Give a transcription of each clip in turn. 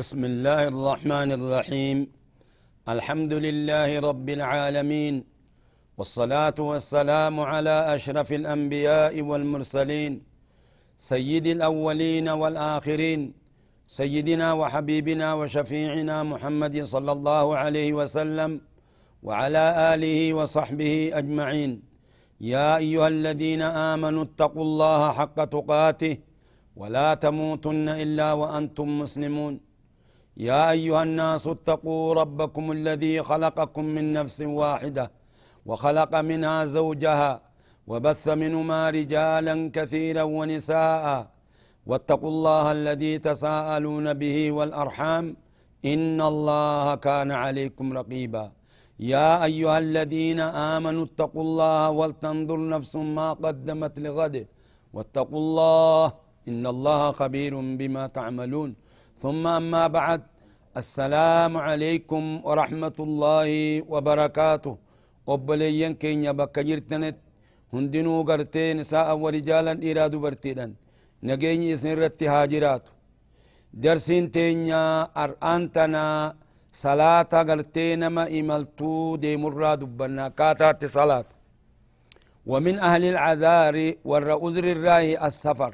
بسم الله الرحمن الرحيم. الحمد لله رب العالمين والصلاة والسلام على أشرف الأنبياء والمرسلين سيد الأولين والآخرين سيدنا وحبيبنا وشفيعنا محمد صلى الله عليه وسلم وعلى آله وصحبه أجمعين. يا أيها الذين آمنوا اتقوا الله حق تقاته ولا تموتن إلا وأنتم مسلمون. يا أيها الناس اتقوا ربكم الذي خلقكم من نفس واحدة وخلق منها زوجها وبث منهما رجالا كثيرا ونساء واتقوا الله الذي تساءلون به والأرحام إن الله كان عليكم رقيبا. يا أيها الذين آمنوا اتقوا الله ولتنظر نفس ما قدمت لغد واتقوا الله إن الله خبير بما تعملون. ثم أما بعد السلام عليكم ورحمة الله وبركاته. وبلي كين يبقى جرتنت هندنو غرتين ساء ورجالا إرادو برتدن نجيني سنرة هاجرات درسين تينيا أرأنتنا صلاة غرتين ما إملتو دي مراد بنا كاتات صلاة ومن أهل العذار والرؤذر الراي السفر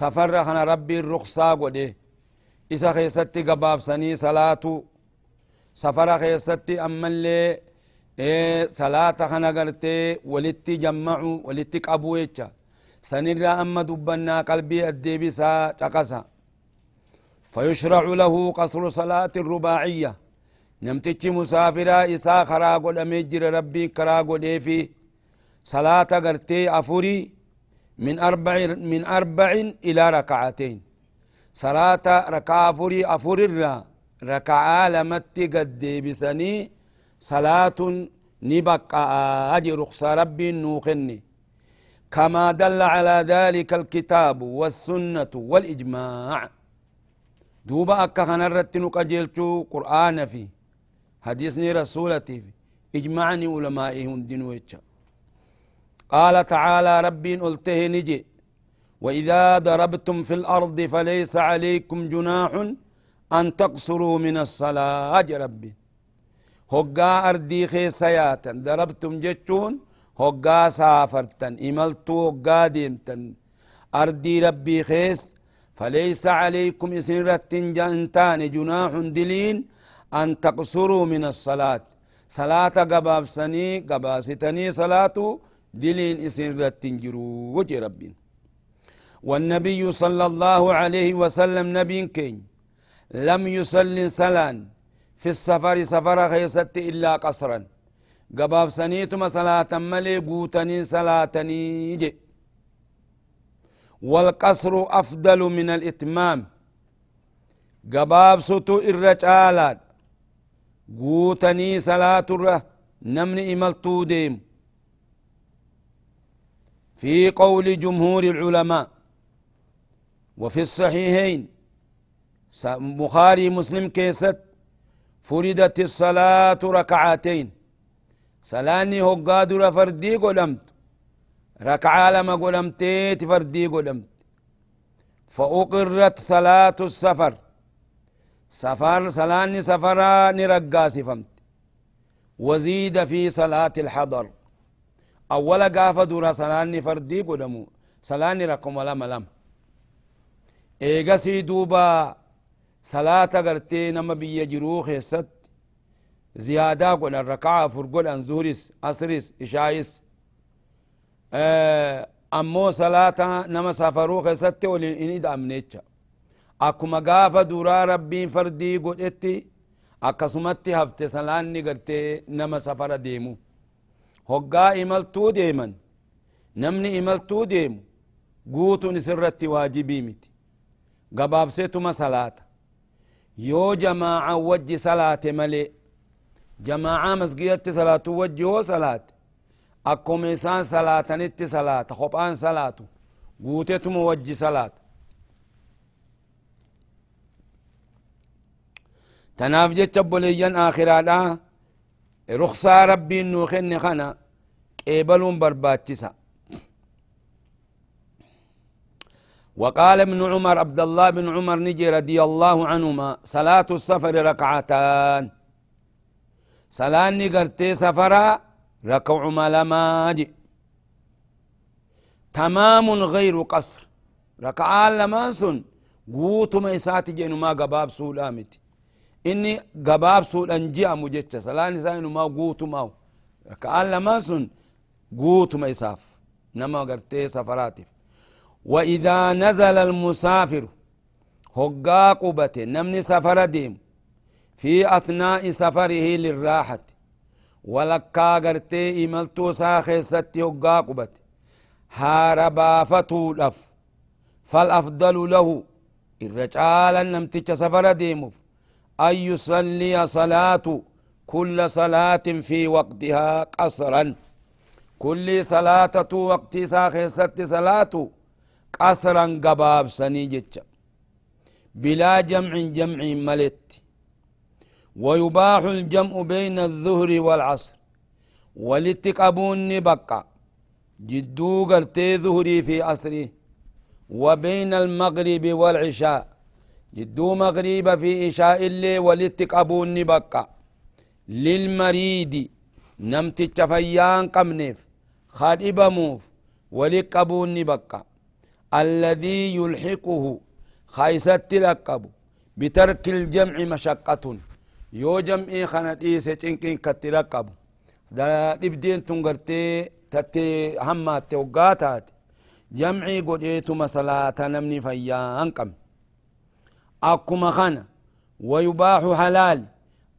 سفر خنا ربي الرخصة وديه قباب سني صلاة سفر خيستي أما اللي salaata kana gartee walitti jammacu walitti qabu jecha. Sanirraa amma dubbannaa qalbii addeebisaa caqasa. فيشرع له قصر صلاة الرباعية نمتج مسافرا إسا خرا قد أمجر ربي كرا قد في صلاة قرتي أفوري من أربع من أربع إلى صلاة ركع أفوري أفور الرا. ركعة لمت قد بسني صلاة نبقى أجي رخص ربي نوخني. كما دل على ذلك الكتاب والسنة والإجماع. دوبا أكا خنرت نقجلتو قرآن في. حديثني رسولتي في. إجمعني علمائهم دينويتشا قال تعالى ربي قلته نجي. وإذا ضربتم في الأرض فليس عليكم جناح أن تقصروا من الصلاة. ربي. hoggaa ardii keessa yaatan darabtum jechuun hoggaa saafartan imaltuu hoggaa deemtan ardii rabbii kees فليس عليكم إسنرت جانتان جناح دلين أن تقصروا من الصلاة. صلاة قباب سني قباستني صلاة دلين إسنرت جرو وجه ربي. والنبي صلى الله عليه وسلم نبي كين. لم يصلي سلان في السفر سفر خيست إلا قصرا. قباب سنيتم صلاة ملي قوتني صلاتني جي والقصر أفضل من الإتمام. قباب ستو الرجالات قوتني صلاة الره نمني إملتو ديم. في قول جمهور العلماء. وفي الصحيحين بخاري مسلم كيست فردت الصلاة ركعتين. سلاني هقادر فردي قدمت ركعة لما قدمتيت فردي قدمت فأقرت صلاة السفر. سفر سلاني سفرا نرقاسي فمت وزيد في صلاة الحضر. أول قاف دورا سلاني فردي قدمو سلاني رقم ولا ملم إيقسي دوبا صلاة قرتي نما بيا جرو خيست زيادة قل الركعة فرقل أن زهرس أسرس إشايس أه أمو صلاة نما سافرو خيست ولي إني دامنيتشا أكما قافة دورا ربين فردي قل إتي akkasumatti hafte salaanni gartee nama safara deemu. Hoggaa imaltuu deeman نمني إملتو ديمو قوتو نسرت واجبي متي gabaabseetuma salaata yoo jamaaca wajji salaate malee jamaaca masgidatti salaatu wajji yoo salaate akkuma isaan salaatanitti salaata kophaan salaatu guutetuma wajji salaata tanaaf jecha obboleeyyan aakiraadha ruksaa rabbiin nuu kenne kana qeebaluun barbaachisa وقال ابن عمر عبد الله بن عمر نجي رضي الله عنهما صلاة السفر ركعتان. صلاة نقرتي سفرا ركع ملماج تمام غير قصر. ركعان لما سن قوت ما يساتي جينو ما قباب سولامت إني قباب سول أنجي مجتش صلاة نسائنو ما قوت ما ركعان لما سن قوت ما يساف. نما قرتي سفراتف. وإذا نزل المسافر هقا قبته نمني سفر ديم في أثناء سفره للراحة ولكا قرتي إملتو ساخي ستي هقا قبته هاربا فتو لف فالأفضل له الرجال نمتج سفر ديمف أن يصلي صلاة كل صلاة في وقتها قصرا كل صلاة وقت ساخي ستي صلاة قصرا قباب سني جتشا. بلا جمع جمع ملت. ويباح الجمع بين الظهر والعصر. ولتقبون بقى جدو قرتي ظهري في عصري. وبين المغرب والعشاء. جدو مغرب في عشاء اللي ولتقبون بقى للمريد نمت فيان قمنف خادب موف. ولقبون بقى الذي يلحقه خيست لقب بترك الجمع مشقة. يو جمعي خنا ديسه چنكين كتلقب دا دبدين تنغرتي تتي همات وقاتات جمعي قديتو مسلاة نمني فيان قم أكما خنا ويباح حلال.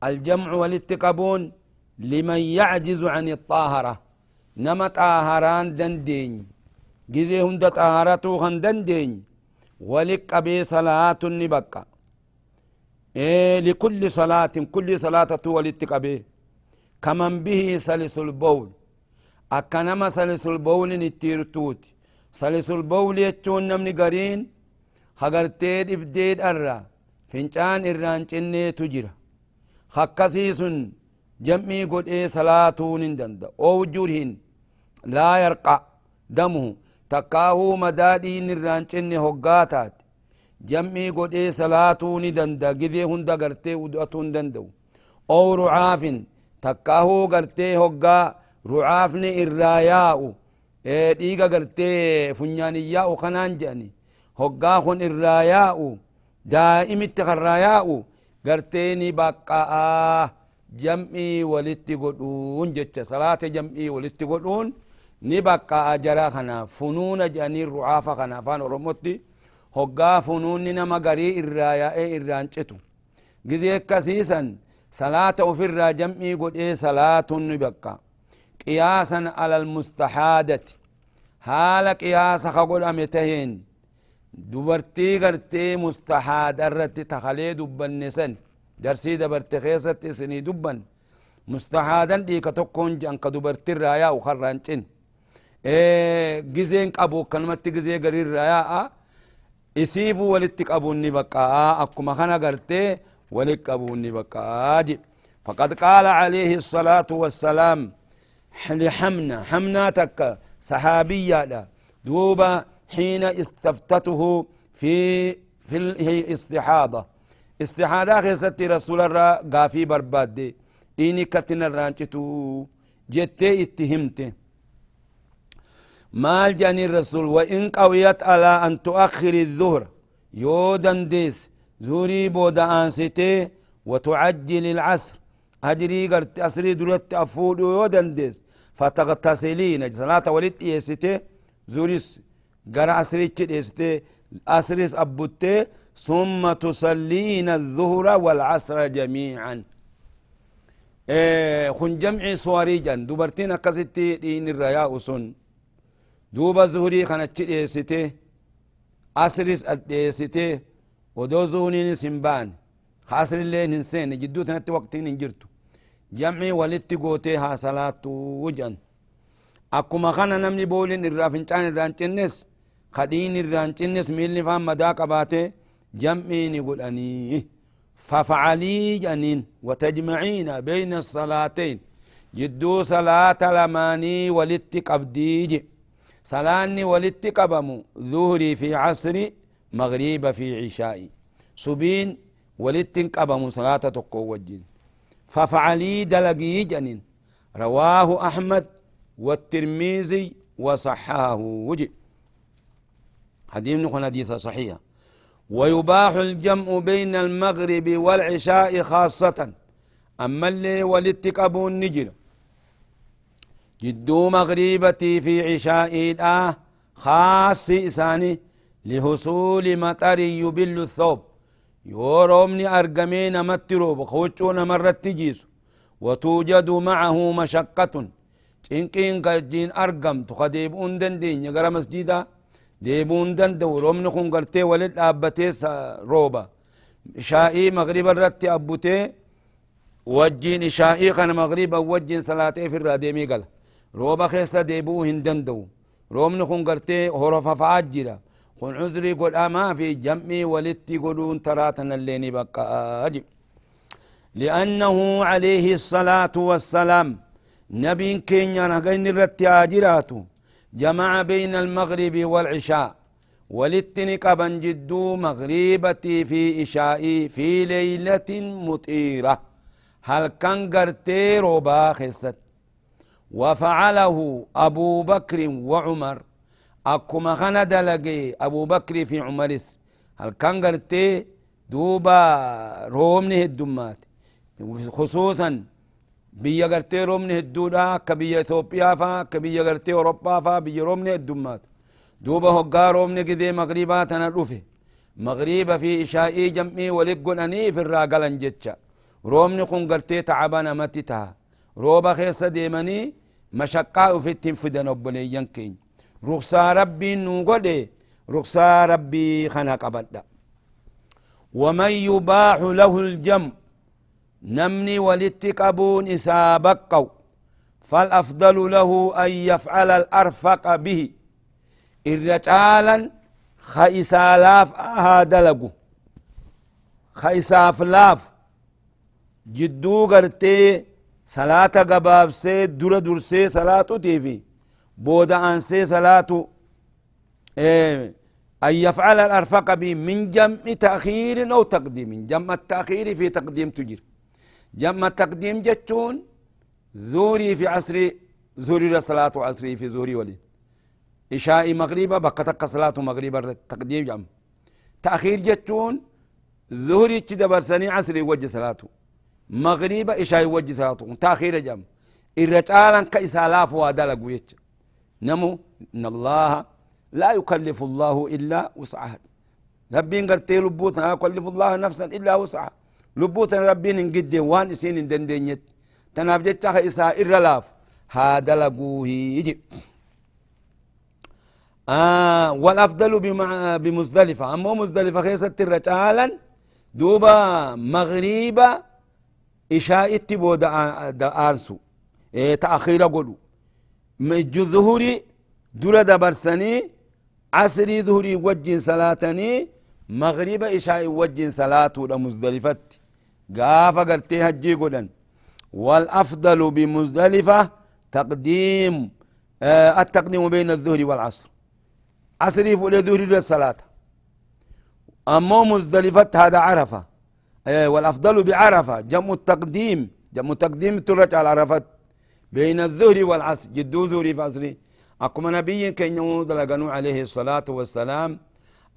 الجمع والاتقابون لمن يعجز عن الطاهرة. نما طاهران دندين جزي هند طهارته خندندين ولك أبي صلاة نبقى إيه لكل صلاة كل صلاة ولتك أبي كمن به سلس البول أكنما سلس البول نتيرتوت سلس البول يتشون نمني قرين خغرتيد إبديد أرى فنجان إران چنة تجرى خكسيسن جمعي قد إيه صلاة نندند أو جرهن لا يرقع دمه takkaahuu madaadhii hin irraan cinne hoggaa taate. Jam'ii godhee salaatuu ni danda gibee hunda gartee udu'atuu hin danda'u. Ow rucaafin takkaahuu gartee hoggaa rucaafni irraa yaa'u. Dhiiga gartee funyaan yaa'u kanaan je'ani hoggaa kun irraa yaa'u daa'imitti karraa yaa'u gartee ni baqqa'aa. Jam'ii walitti godhuun jecha. Salaate jam'ii walitti godhuun funuuna jedhanii rucaafa kana afaan oromotti hoggaa funuunni nama garii irraa yaa'ee irraan citu gizee akkasiisan salaata ufirraa jam'ii godhee salaatun ni bakka qiyaasan ala almustahaadati haala qiyaasa ka godhame taheen dubartii gartee mustahaada irratti takalee dubbanne san darsii dabarte keessatti isinii dubban mustahaadan dhiika tokkoon jedhan ka dubartirraa yaa'u karraan cin gizeen qabu akkanumatti gizee gariirraa yaa'a. Isiifuu walitti qabuun ni baqqaa. Akkuma kana gartee walit qabuun ni baqqaa فقد قال عليه الصلاة والسلام لحمنا حمنا تك صحابية دوبا حين استفتته في في الاستحاضة استحاضة خيست رسول الله قافي برباد ديني كتنا الرانشتو جتي اتهمته مال جاني الرسول وإن قويت على أن تؤخر الظهر. يودا ديس زوري بودا أنستي وتعجل العصر. أجري قرت أسري درت أفود يودا ديس فتغتسلين صلاة ولد يستي زوريس. قرا أسري يستي أسريس أبوتي ثم تصلين الظهر والعصر جميعا. إيه خن جمعي سواري جان. دبرتين أكستي دين الرياء سن. دوبا زهري كانت ديسته أسرس أديسته ودو زهنين سنبان خاسر اللي ننسين جدو تنت وقت ننجرتو جمعي ولدت قوتيها صلاة وجن أكما خان نمني بولين الرافنشان الرانشنس خدين الرانشنس ميلي فام مداك باته جمعي نقول أني ففعلي جنين وتجمعين بين الصلاتين جدو صلاة لماني ولدت قبديج صلاني ولدت قبمو ظهري في عصري مغرب في عشائي سبين ولدت قبمو صلاة تقو وجين ففعلي دلقي جنين. رواه أحمد والترمذي وصححه وجه. حديث نقول حديث صحيح. ويباح الجمع بين المغرب والعشاء خاصة. أما اللي ولتقبون نجر جدو مغربتي في عشاء الآه خاص إساني لحصول مطر يبل الثوب يورومني أرقمين متروب خوشون مرت تجيس وتوجد معه مشقة cinqiin garjiin argamtu ka deebi'uun dandeenya gara masjidaa deebi'uun danda'u roobni kun gartee walit dhaabbatee rooba ishaa'ii magriba irratti abbutee wajjiin ishaa'ii kana magriba wajjiin salaatee ofirraa deemee gala روبا خيسا ديبو هندندو. روم نخون قرتي هرفا فعجرا خون عزري قد اما آه في جمعي ولتي قدون تراتنا اللي نبقى اجب لأنه عليه الصلاة والسلام نبي كينيا رغين الرتي اجراتو جمع بين المغرب والعشاء. ولتني قبن جدو مغربتي في إشائي في ليلة مطيرة. هل كان قرتي روبا خيستي وفعله أبو بكر وعمر أكما خند لقي أبو بكر في عمرس هل كان قرتي دوبا رومنه الدمات خصوصا biyya gartee roobni hedduudha akka biyya Itoophiyaa faa akka biyya gartee Awurooppaa faa biyya roobni heddummaatu duuba hoggaa roobni gidee maqribaa tana dhufe maqriba fi ishaa'ii jam'ii walit godhaniif irraa galan jecha roobni kun gartee tacaba namatti taha مشقا في التنفد نبلي ينكين. رخصا ربي نوغد رخصا ربي خنا قبدا ومن يباح له الجم نمني ولتقبون إسابقوا فالأفضل له أن يفعل الأرفق به. الرجالا خيسا لاف أهادلقو خيسا فلاف جدو قرتي قباب سي در در سي صلاة تيفي بودا أن يفعل الأرفق به من جمع تأخير أو تقديم جمع التأخير في تقديم تجر جمع التقديم جتون زوري في عصري زوري صلاة عصري في زوري ولي إشاء مغربة بقتك صلاة مغربة تقديم جم تأخير جتون زوري تدبرسني عصري وجه صلاته مغربة إشاء وجه صلاته تأخير جم. الرجالا كإسالاف وادلق ويتش نمو إن الله لا يكلف الله إلا وسعها ربين قرتي لبوتنا لا يكلف الله نفسا إلا وسعها لبوتنا ربين قد وان سين دندنيت. تناب جتشا إساء إرلاف هذا لقوه يجي. آه والأفضل بمع بمزدلفة. أما مزدلفة خيسة الرجالا دوبا مغربا إشاء اتبو دا, دا آرسو. إيه تأخير قولوا مجو ظهوري دورا دبرسني عصري ظهري وجين صلاتني مغرب إشاء وجين صلاة مزدلفة قافة قرتي هجي قدن. والأفضل بمزدلفة تقديم آه التقديم بين الظهر والعصر. عصري فوق الظهر للصلاة. أما مزدلفة هذا عرفة. والأفضل بعرفة. جمع التقديم. جمع التقديم ترجع على عرفة. بين الظهر والعصر. جدو ظهري فعصري أقوم نبي كي يمود عليه الصلاة والسلام.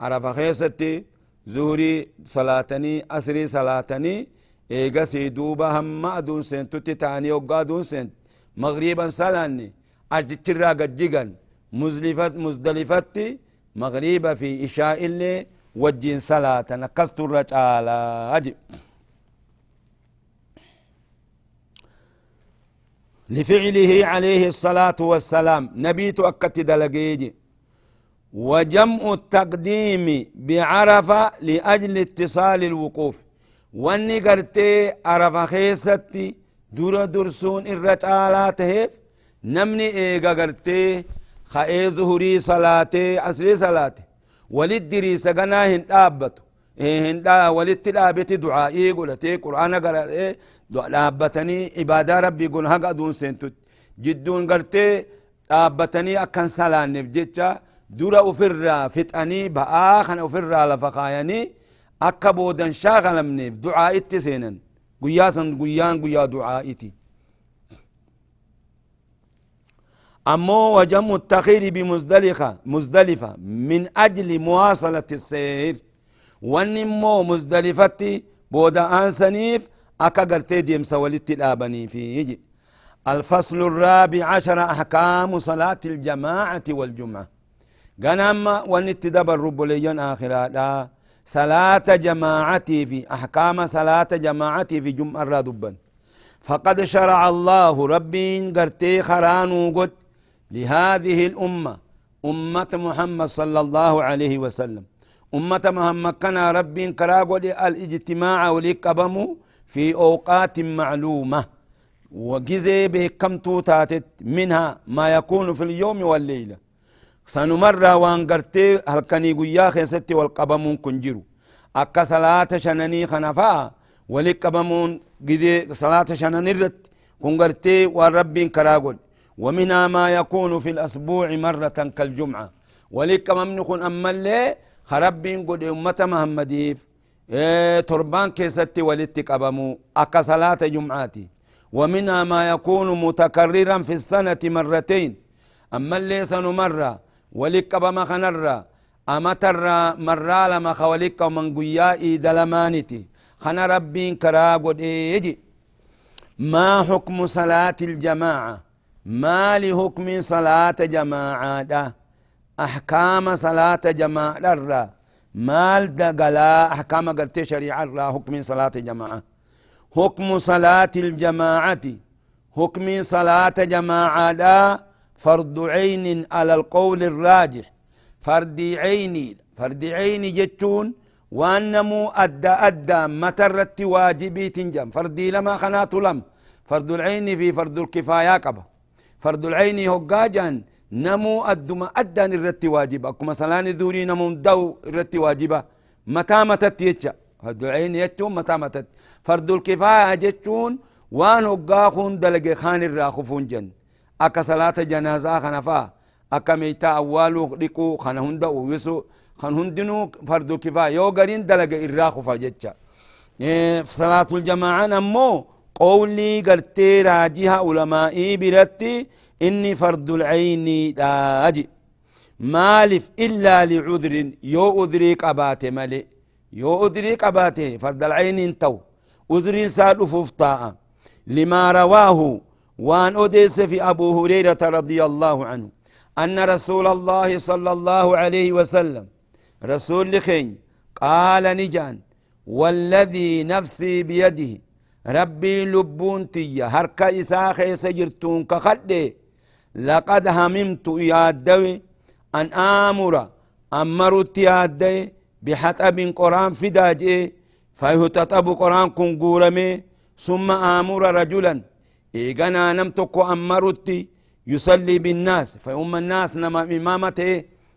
عرفة خيستي. ظهري صلاتني. أسري صلاتني. إيغسي دوبا هم أدون سنت تتاني وقا دون سنت مغربا سلاني. أجترا قد جيغن مزلفت مزدلفتي. مغربا في إشاء اللي وجين صلاة نكست الرجال أجي. لفعله عليه الصلاة والسلام. نبيت أكت دلقيج وجمع التقديم بعرفة لأجل اتصال الوقوف. واني قرتي عرفة خيستي دور درسون الرجالات هيف نمني ايغا قرتي خاي ظهري صلاتي عصري صلاتي ولد دريسة هن دابتو هن دا ولد دابتي دعائي قلتي قرآن قرأي dhaabbatanii ibaadaa rabbii gon haga aduun seentut jidduun gartee dhaabbatanii akkan salaanneef jecha dura ufirraa fixanii ba'aa kana ufirraa lafa kaayanii akka boodan shaakalamneef du'aa itti seenan guyyaa san أمو وجم التخير بمزدلفة مزدلفة من أجل مواصلة السير. ونمو مزدلفتي بودا أنسنيف أكا قرتي سوالتي الآبني فيه الفصل الرابع عشر أحكام صلاة الجماعة والجمعة. قنام ونتدبر رب ليون آخرا صلاة جماعتي في أحكام صلاة جماعتي في جمعة الردبا فقد شرع الله ربي قرتي خرانو قد. لهذه الأمة أمة محمد صلى الله عليه وسلم. أمة محمد كان ربي كراغو الاجتماع وليقبمو في أوقات معلومة. وجزي بكم توتاتت منها ما يكون في اليوم والليلة. سنمر وان قرتي هل كان يقول خيستي والقبمون كنجرو. أكا صلاة شنني خنفا ولقبمون قدي صلاة شنني رت. كن قرتي والرب كراغل ومنها ما يكون في الأسبوع مرة كالجمعة. ولقبمن كن أما اللي خربين قد أمة محمديف. إيه تربان كيستي ولتك أبمو أكا صلاة جمعاتي. ومنها ما يكون متكررا في السنة مرتين. أما اللي مرة ولك بما خنرة. أما ترى مرة لما خولك ومن قيائي دلمانتي خنا ربين كرا قد إيجي. ما حكم صلاة الجماعة؟ ما لحكم صلاة جماعة أحكام صلاة جماعة مال دقلا أحكام قلت شريعة را حكم صلاة جماعة حكم صلاة الجماعة حكم صلاة جماعة لا فرض عين على القول الراجح فرد عين فرد عين جتون وأنمو أدى أدى مترت واجبي تنجم فردي لما خنات لم فرد العين في فرد الكفاية قبه فرد العين هقاجا نمو أدما أدان الرت واجب أكما سلان ذوري نمو دو الرت واجبة. متى متت يتشا فرد العين يتشون متى متت فرد الكفاية جتشون وان هقاخون دلق خان الراخفون جن أكا صلاة جنازة خنفا. أكا ميتا أولو ريكو خان هندا ويسو. خان هندنو فرد الكفاية. يو قرين دلق الراخفا جتشا إيه صلاة الجماعة نمو قولي قرتي راجيها علمائي برتي إني فرد العين داجي مالف إلا لعذر يو أذري قباتي مالي يو أذري قباتي فرد العين انتو أذري ساد ففتاء لما رواه وان أديس في أبو هريرة رضي الله عنه أن رسول الله صلى الله عليه وسلم رسول لخين قال نجان والذي نفسي بيده ربي لبون تي هركا إساخي سجرتون كخده لقد هممت يادوي أن آمر أمرت يادي بحطب قرآن فداجي فيهتطب قرآن كنقورمي ثم آمر رجلا إيغانا نمتك أمرت يصلي بالناس فيوم الناس نما إمامته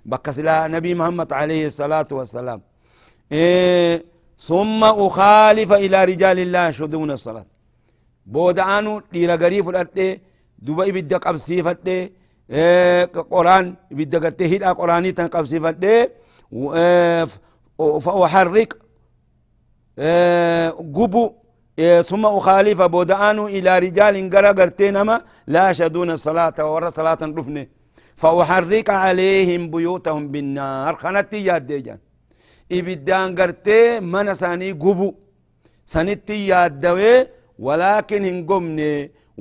بكسلا نبي محمد عليه الصلاة والسلام إيه ثم أخالف إلى رجال الله شدون الصلاة. بودانو ليرا غريف الأرض دوبا إبدا قبسيفت قرآن إبدا قرتي هيدا قرآني تن قبسيفت فأحرق قبو ثم أخالف بودآن إلى رجال قرى قرتينما لا يشهدون الصلاة ورى صلاة رفنه فأحرق عليهم بيوتهم بالنار. خنتي ياد ديجان. إبدان قرتي من ساني قبو سنتي ياد دوي ولكن هنقمني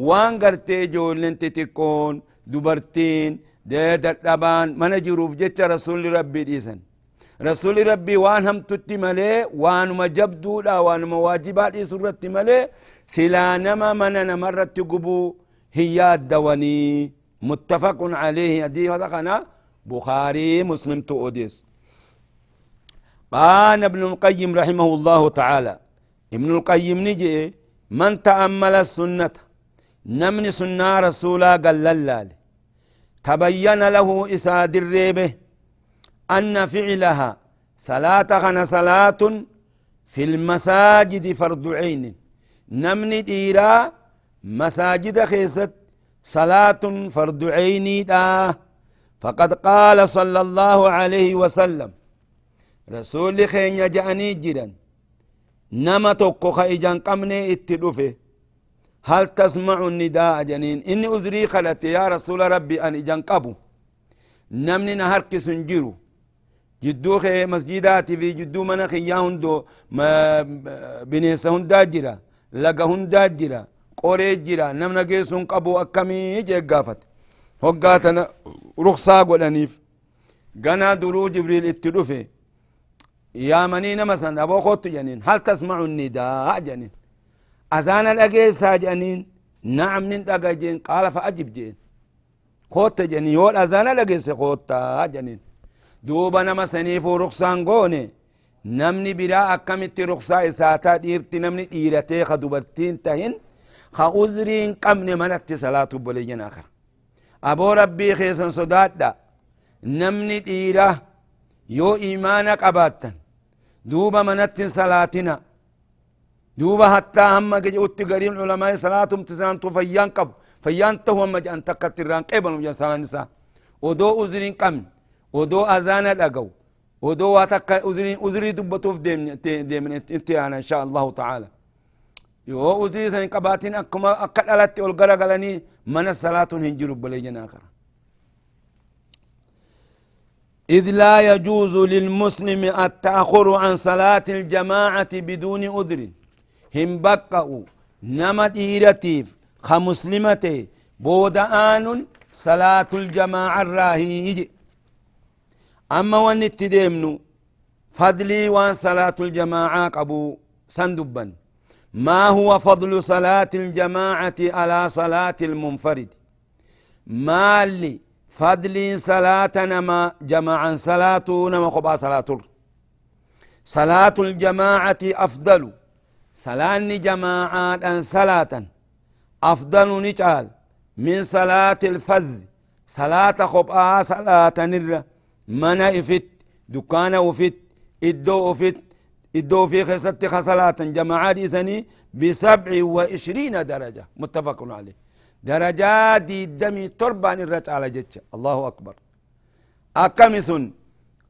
waan gartee ijoolleen xixiqqoon dubartiin dadhabaan mana jiruuf jecha rasulli rabbii dhiisan rasulli rabbii waan hamtutti malee waanuma jabduudha waanuma waajibaa dhiisu irratti malee silaa nama mana namarratti gubuu هي الدوني متفق عليه هدي هذا بخاري مسلم تؤديس قال ابن القيم رحمه الله تعالى ابن القيم نجي من تأمل السنة نمن سنة رسولا قال للال تبين له إساد الريبه أن فعلها صلاة خنا صلاة في المساجد فرض عين نمن ديرا مساجد خيست صلاة فرض عيني دا. فقد قال صلى الله عليه وسلم رسول خين جاني جدا نما توكو خيجان قمني اتدفه هل تسمع النداء جنين إني أزري خلت يا رسول ربي أن إجان قبو نمني نهرك سنجرو جدو خي مسجدات في جدو من خيا هندو ما بنيس هندا جرا لغا هندا جرا قوري جرا نمنا جيسون قبو أكمي جي قافت هقاتنا رخصا قولانيف غنا درو جبريل اتدفه يا منين مثلا أبو خوت جنين. هل تسمع النداء جنين؟ أذان الأجيسا جنين. نعم ننتقى جين. قال فأجب جين. خوت جنين. يول أذان الأجيسا خوت جنين. دوبا نما سنيفو رخصان قوني نمني برا أكمت رخصا إساتا ديرتي. نمني ديرتي خدوبرتين تهين. خأذرين قمن منت صلاة بليين آخر. أبو ربي خيسا صداد نمني ديره يو إيمانا قباتا دوبا منت صلاتنا دوبا حتى هم جئت قريم علماء صلاة امتسان فيان قب فيان تو هم جان تكتران قبل جان صلاة نساء ودو أذرين قمن ودو أذانا لقو ودو واتك أذرين أذري دبتوف ديم ديم انت أنا إن شاء الله تعالى يو أذري سن قباتين أكما أكد ألت أولغرا غلني من الصلاة هنجر بليجن آخر إذ لا يجوز للمسلم التأخر عن صلاة الجماعة بدون أذر هم بقوا نما ديرتيف خمسلمتي بودآن صلاة الجماعة الراهي أما وان اتدمنو فضلي وان صلاة الجماعة قبو سندبا ما هو فضل صلاة الجماعة على صلاة المنفرد؟ ما فضلي صلاة نما جماعا صلاة نما قبا صلاة صلاة الجماعة أفضل. صلاة جماعة أن صلاة أفضل نجعل من صلاة الفذ. صلاة قبا صلاة نرى منا افت دكان وفت إدو افت إدو في خسرت خصلات جماعات سني بسبع وعشرين درجة. متفق عليه. درجات دي دمي تربان الرجع على جتش. الله أكبر. أكمسون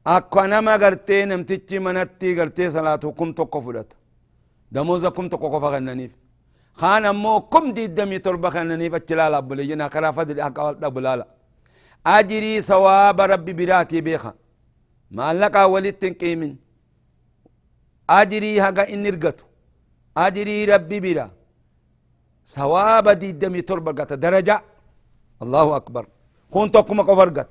أكو نما قرتي نمتتي منتي قرتي صلاة كم تقفلت دموزا كم تقف غننيف خان أمو كم دي دمي تربة غننيف اتلال أبولي جنا خرافة دي حقا أبولالا أجري ثواب ربي براتي بيخا. ما لقى ولد قيمن أجري هقا إن أجري ربي برا ثواب دي دمي تربة درجة. الله أكبر. كون تقوم قفرقت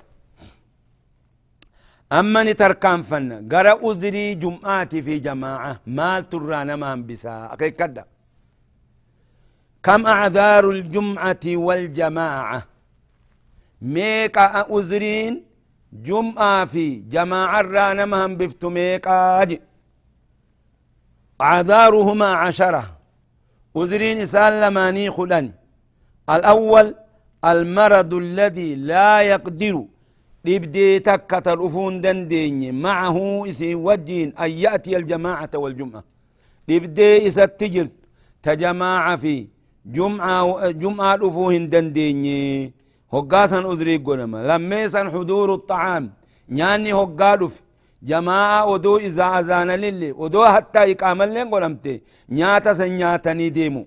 أما نتركان فن. قرأ أذري جمعاتي في جماعة. مال ترانا ما بسا. أكي كدا كم أعذار الجمعة والجماعة؟ ميقا أذرين جمعة في جماعة رانا مهم بفتو أجي أعذارهما عشرة. أذرين سالماني خلاني. الأول المرض الذي لا يقدر لبدي تكة الأفون دندين معه إسي وجين أن يأتي الجماعة والجمعة. لبدي إسا تجر تجماعة في جمعة جمعة الأفوهن دندين هقاسا أذري قنما لميسا حضور الطعام. نياني هقالف جماعة ودو إذا أزان للي ودو حتى إقامة لين قلمتي نياتا سنياتني ديمو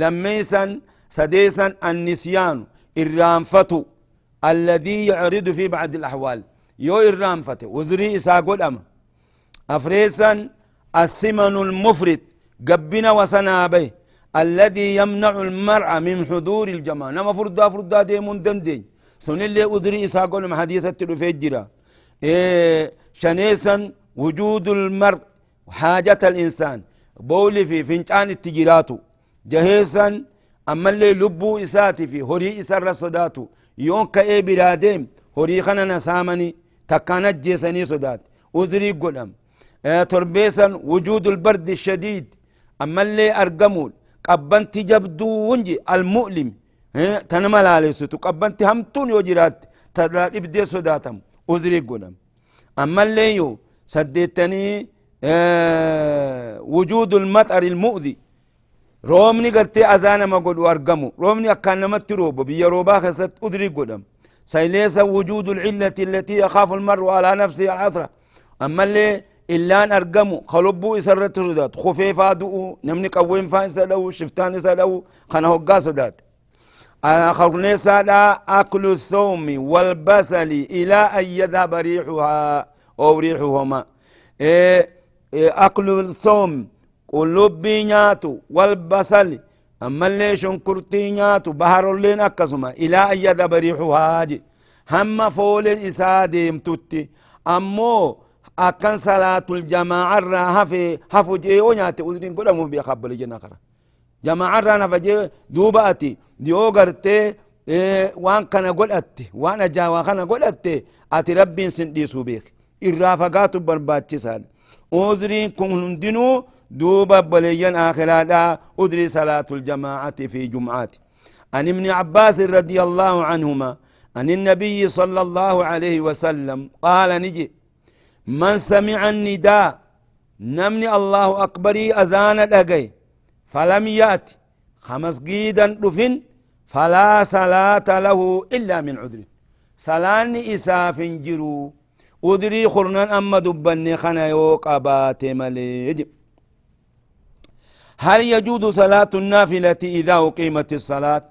لميسا سديسا النسيان الرانفتو الذي يعرض في بعض الأحوال. يو الرانفتو وذري إسا قدام أفريسا السمن المفرد قبنا وسنابه الذي يمنع المرأة من حضور الجماعة. نما فردا فردا ديمون دندين سن اللي أدري إسا قول حديثة الفجرة إيه شنيسا وجود المرء حاجة الإنسان. بولي في فنجان التجيرات جهيسا أما اللي لبو إساتي في هوري إسر صداتو يون كأي براديم هوري خنا نسامني تكانت جيسني صدات. أذري قدم آه تربيسا وجود البرد الشديد. أما اللي أرقمول. قبنت جبدو ونجي المؤلم. آه تنمل على ستو قبنت همتون يوجرات ترى إبدي صداتم. أذري قدم أما اللي سديتني آه وجود المطر المؤذي. رومني قرتي أزانا ما قد وارقمو رومني أكان نمت روبو بيا روبا خسد أدري قدم. سيليس وجود العلة التي يخاف المرء على نفسه العثرة أما اللي إلا أن أرقمو. خلبو إسرت ردات خفيفا دؤو. نمني قوين فايسا لو شفتان إسا لو خنهو قاسدات آخرون سادا أكل الثوم والبسل إلى أن يذهب ريحها أو ريحهما. إيه، إيه، أكل الثوم قلوب ناتو والبسل أما اللي شنكرتي ناتو بحر اللي نكسما إلى أن يذهب ريحها جي. هم فول إسادهم تتي أمو أكن صلاة الجماعة راها في حفو جيوناتي أذنين قدموا بيخبوا لجنة قرأ جماعة رانا فجي دوباتي ديو غرتي إيه وان كان قول أتي. وأنا جا وان كان قول أتي. أتي ربي سن دي سوبيك إرافقات برباد جسان أذرين كون دينو دوبا بليان آخرا دا. أدري صلاة الجماعة في جمعة عن ابن عباس رضي الله عنهما ان النبي صلى الله عليه وسلم قال نجي من سمع النداء نمني الله أكبري أزان الأقيم فلم يأتي. خمس جيدا رفن فلا صلاة له إلا من عذر. سلاني إساف جرو. أدري خرنا أما دبني خنا يوق أبات مليجب هل يجوز صلاة النافلة إذا أقيمت الصلاة؟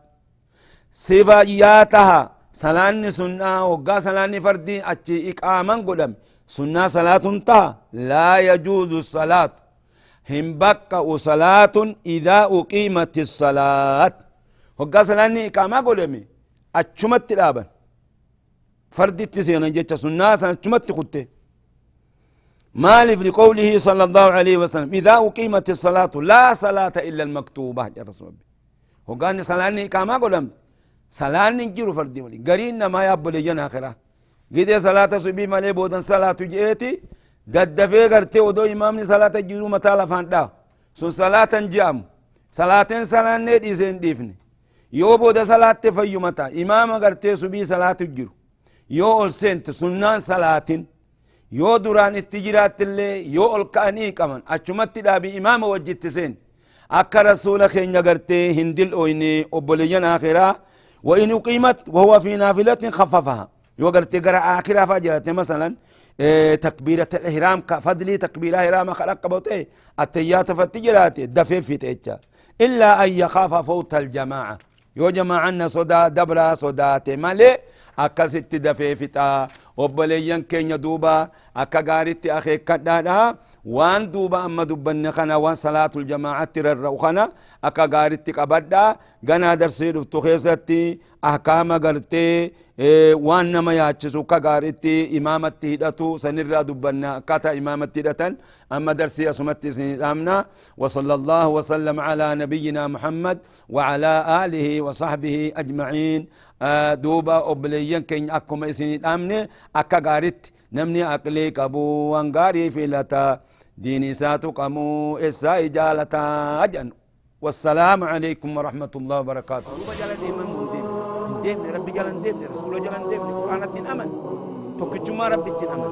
صفاياتها صلاة سنة وقا صلاة فردي أتي إقاما قدم. سنة صلاة انتهى. لا يجوز الصلاة. هم بقى صلاة إذا أقيمت الصلاة وقا صلاة إقاما قدم أتشمت الآبا فردي تسينا جيتش سنة سنة أتشمت قدم مالف لقوله صلى الله عليه وسلم إذا أقيمت الصلاة لا صلاة إلا المكتوبة يا رسول الله وقال صلاة كما قلت صلاة نجيرو فردي ولي ما يبلي جنا آخرة قد صلاة سبي مالي بودن صلاة جئتي ددفي قرتي ودو إمامني صلاة جيرو متى لفان دا سن صلاة جام صلاة صلاة ندي سين ديفني يو بودا صلاة فيو متى إمام قرتي سبي صلاة جيرو يو أول سنت سنان صلاة yoo duraan itti jiraattillee yoo ol ka'anii qaban achumatti dhaabi imaama wajjitti seen akka rasuula keenya gartee hin dil'ooyne obboleeyyan akhiraa وإن أقيمت وهو في نافلة خففها يوغرتي قرا آخرها فاجرت مثلا إيه تكبيرة الإحرام كفضلي تكبيرة إحرام خلق بوتي التيات فتجرات دفي في تيتشا إلا أن يخاف فوت الجماعة. يو جماعة صدا دبرا صدات مالي akkasitti dafee fixaa obboleeyyan keenya duuba akka gaaritti akeekkadhaadha وان دوبا اما دبن خنا وان صلاة الجماعة تر الروخنا اكا غارت تقبدا غنا در سيد افتخيصت احكام غرت وان نما ياتشسو كا غارت امام التهدتو سنر دبن كتا امام التهدتا اما در سيد اسمت امنا وصلى الله وسلم على نبينا محمد وعلى آله وصحبه اجمعين دوبا ابليا كين اكما اسنين امنا اكا غارت نمني أقلي كبو وانغاري في لتا ديني ساتو قمو إسا إجالتا أجن والسلام عليكم ورحمة الله وبركاته ربا جلن ديما مندين ديم ربي جلن ديم رسول جلن ديم قرآن الدين أمن توكتشما ربي الدين أمن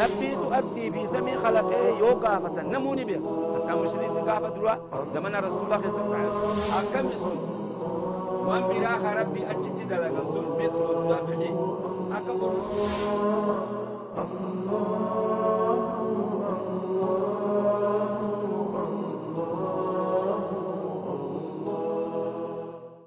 نبي تؤدي في سمي خلقه يو قافة نموني بها حتى مشرين قافة دروا زمن رسول الله صلى الله عليه وسلم. أكم يسون وان براخ ربي أجد دلقا سن بيت ودابحي أكبر الله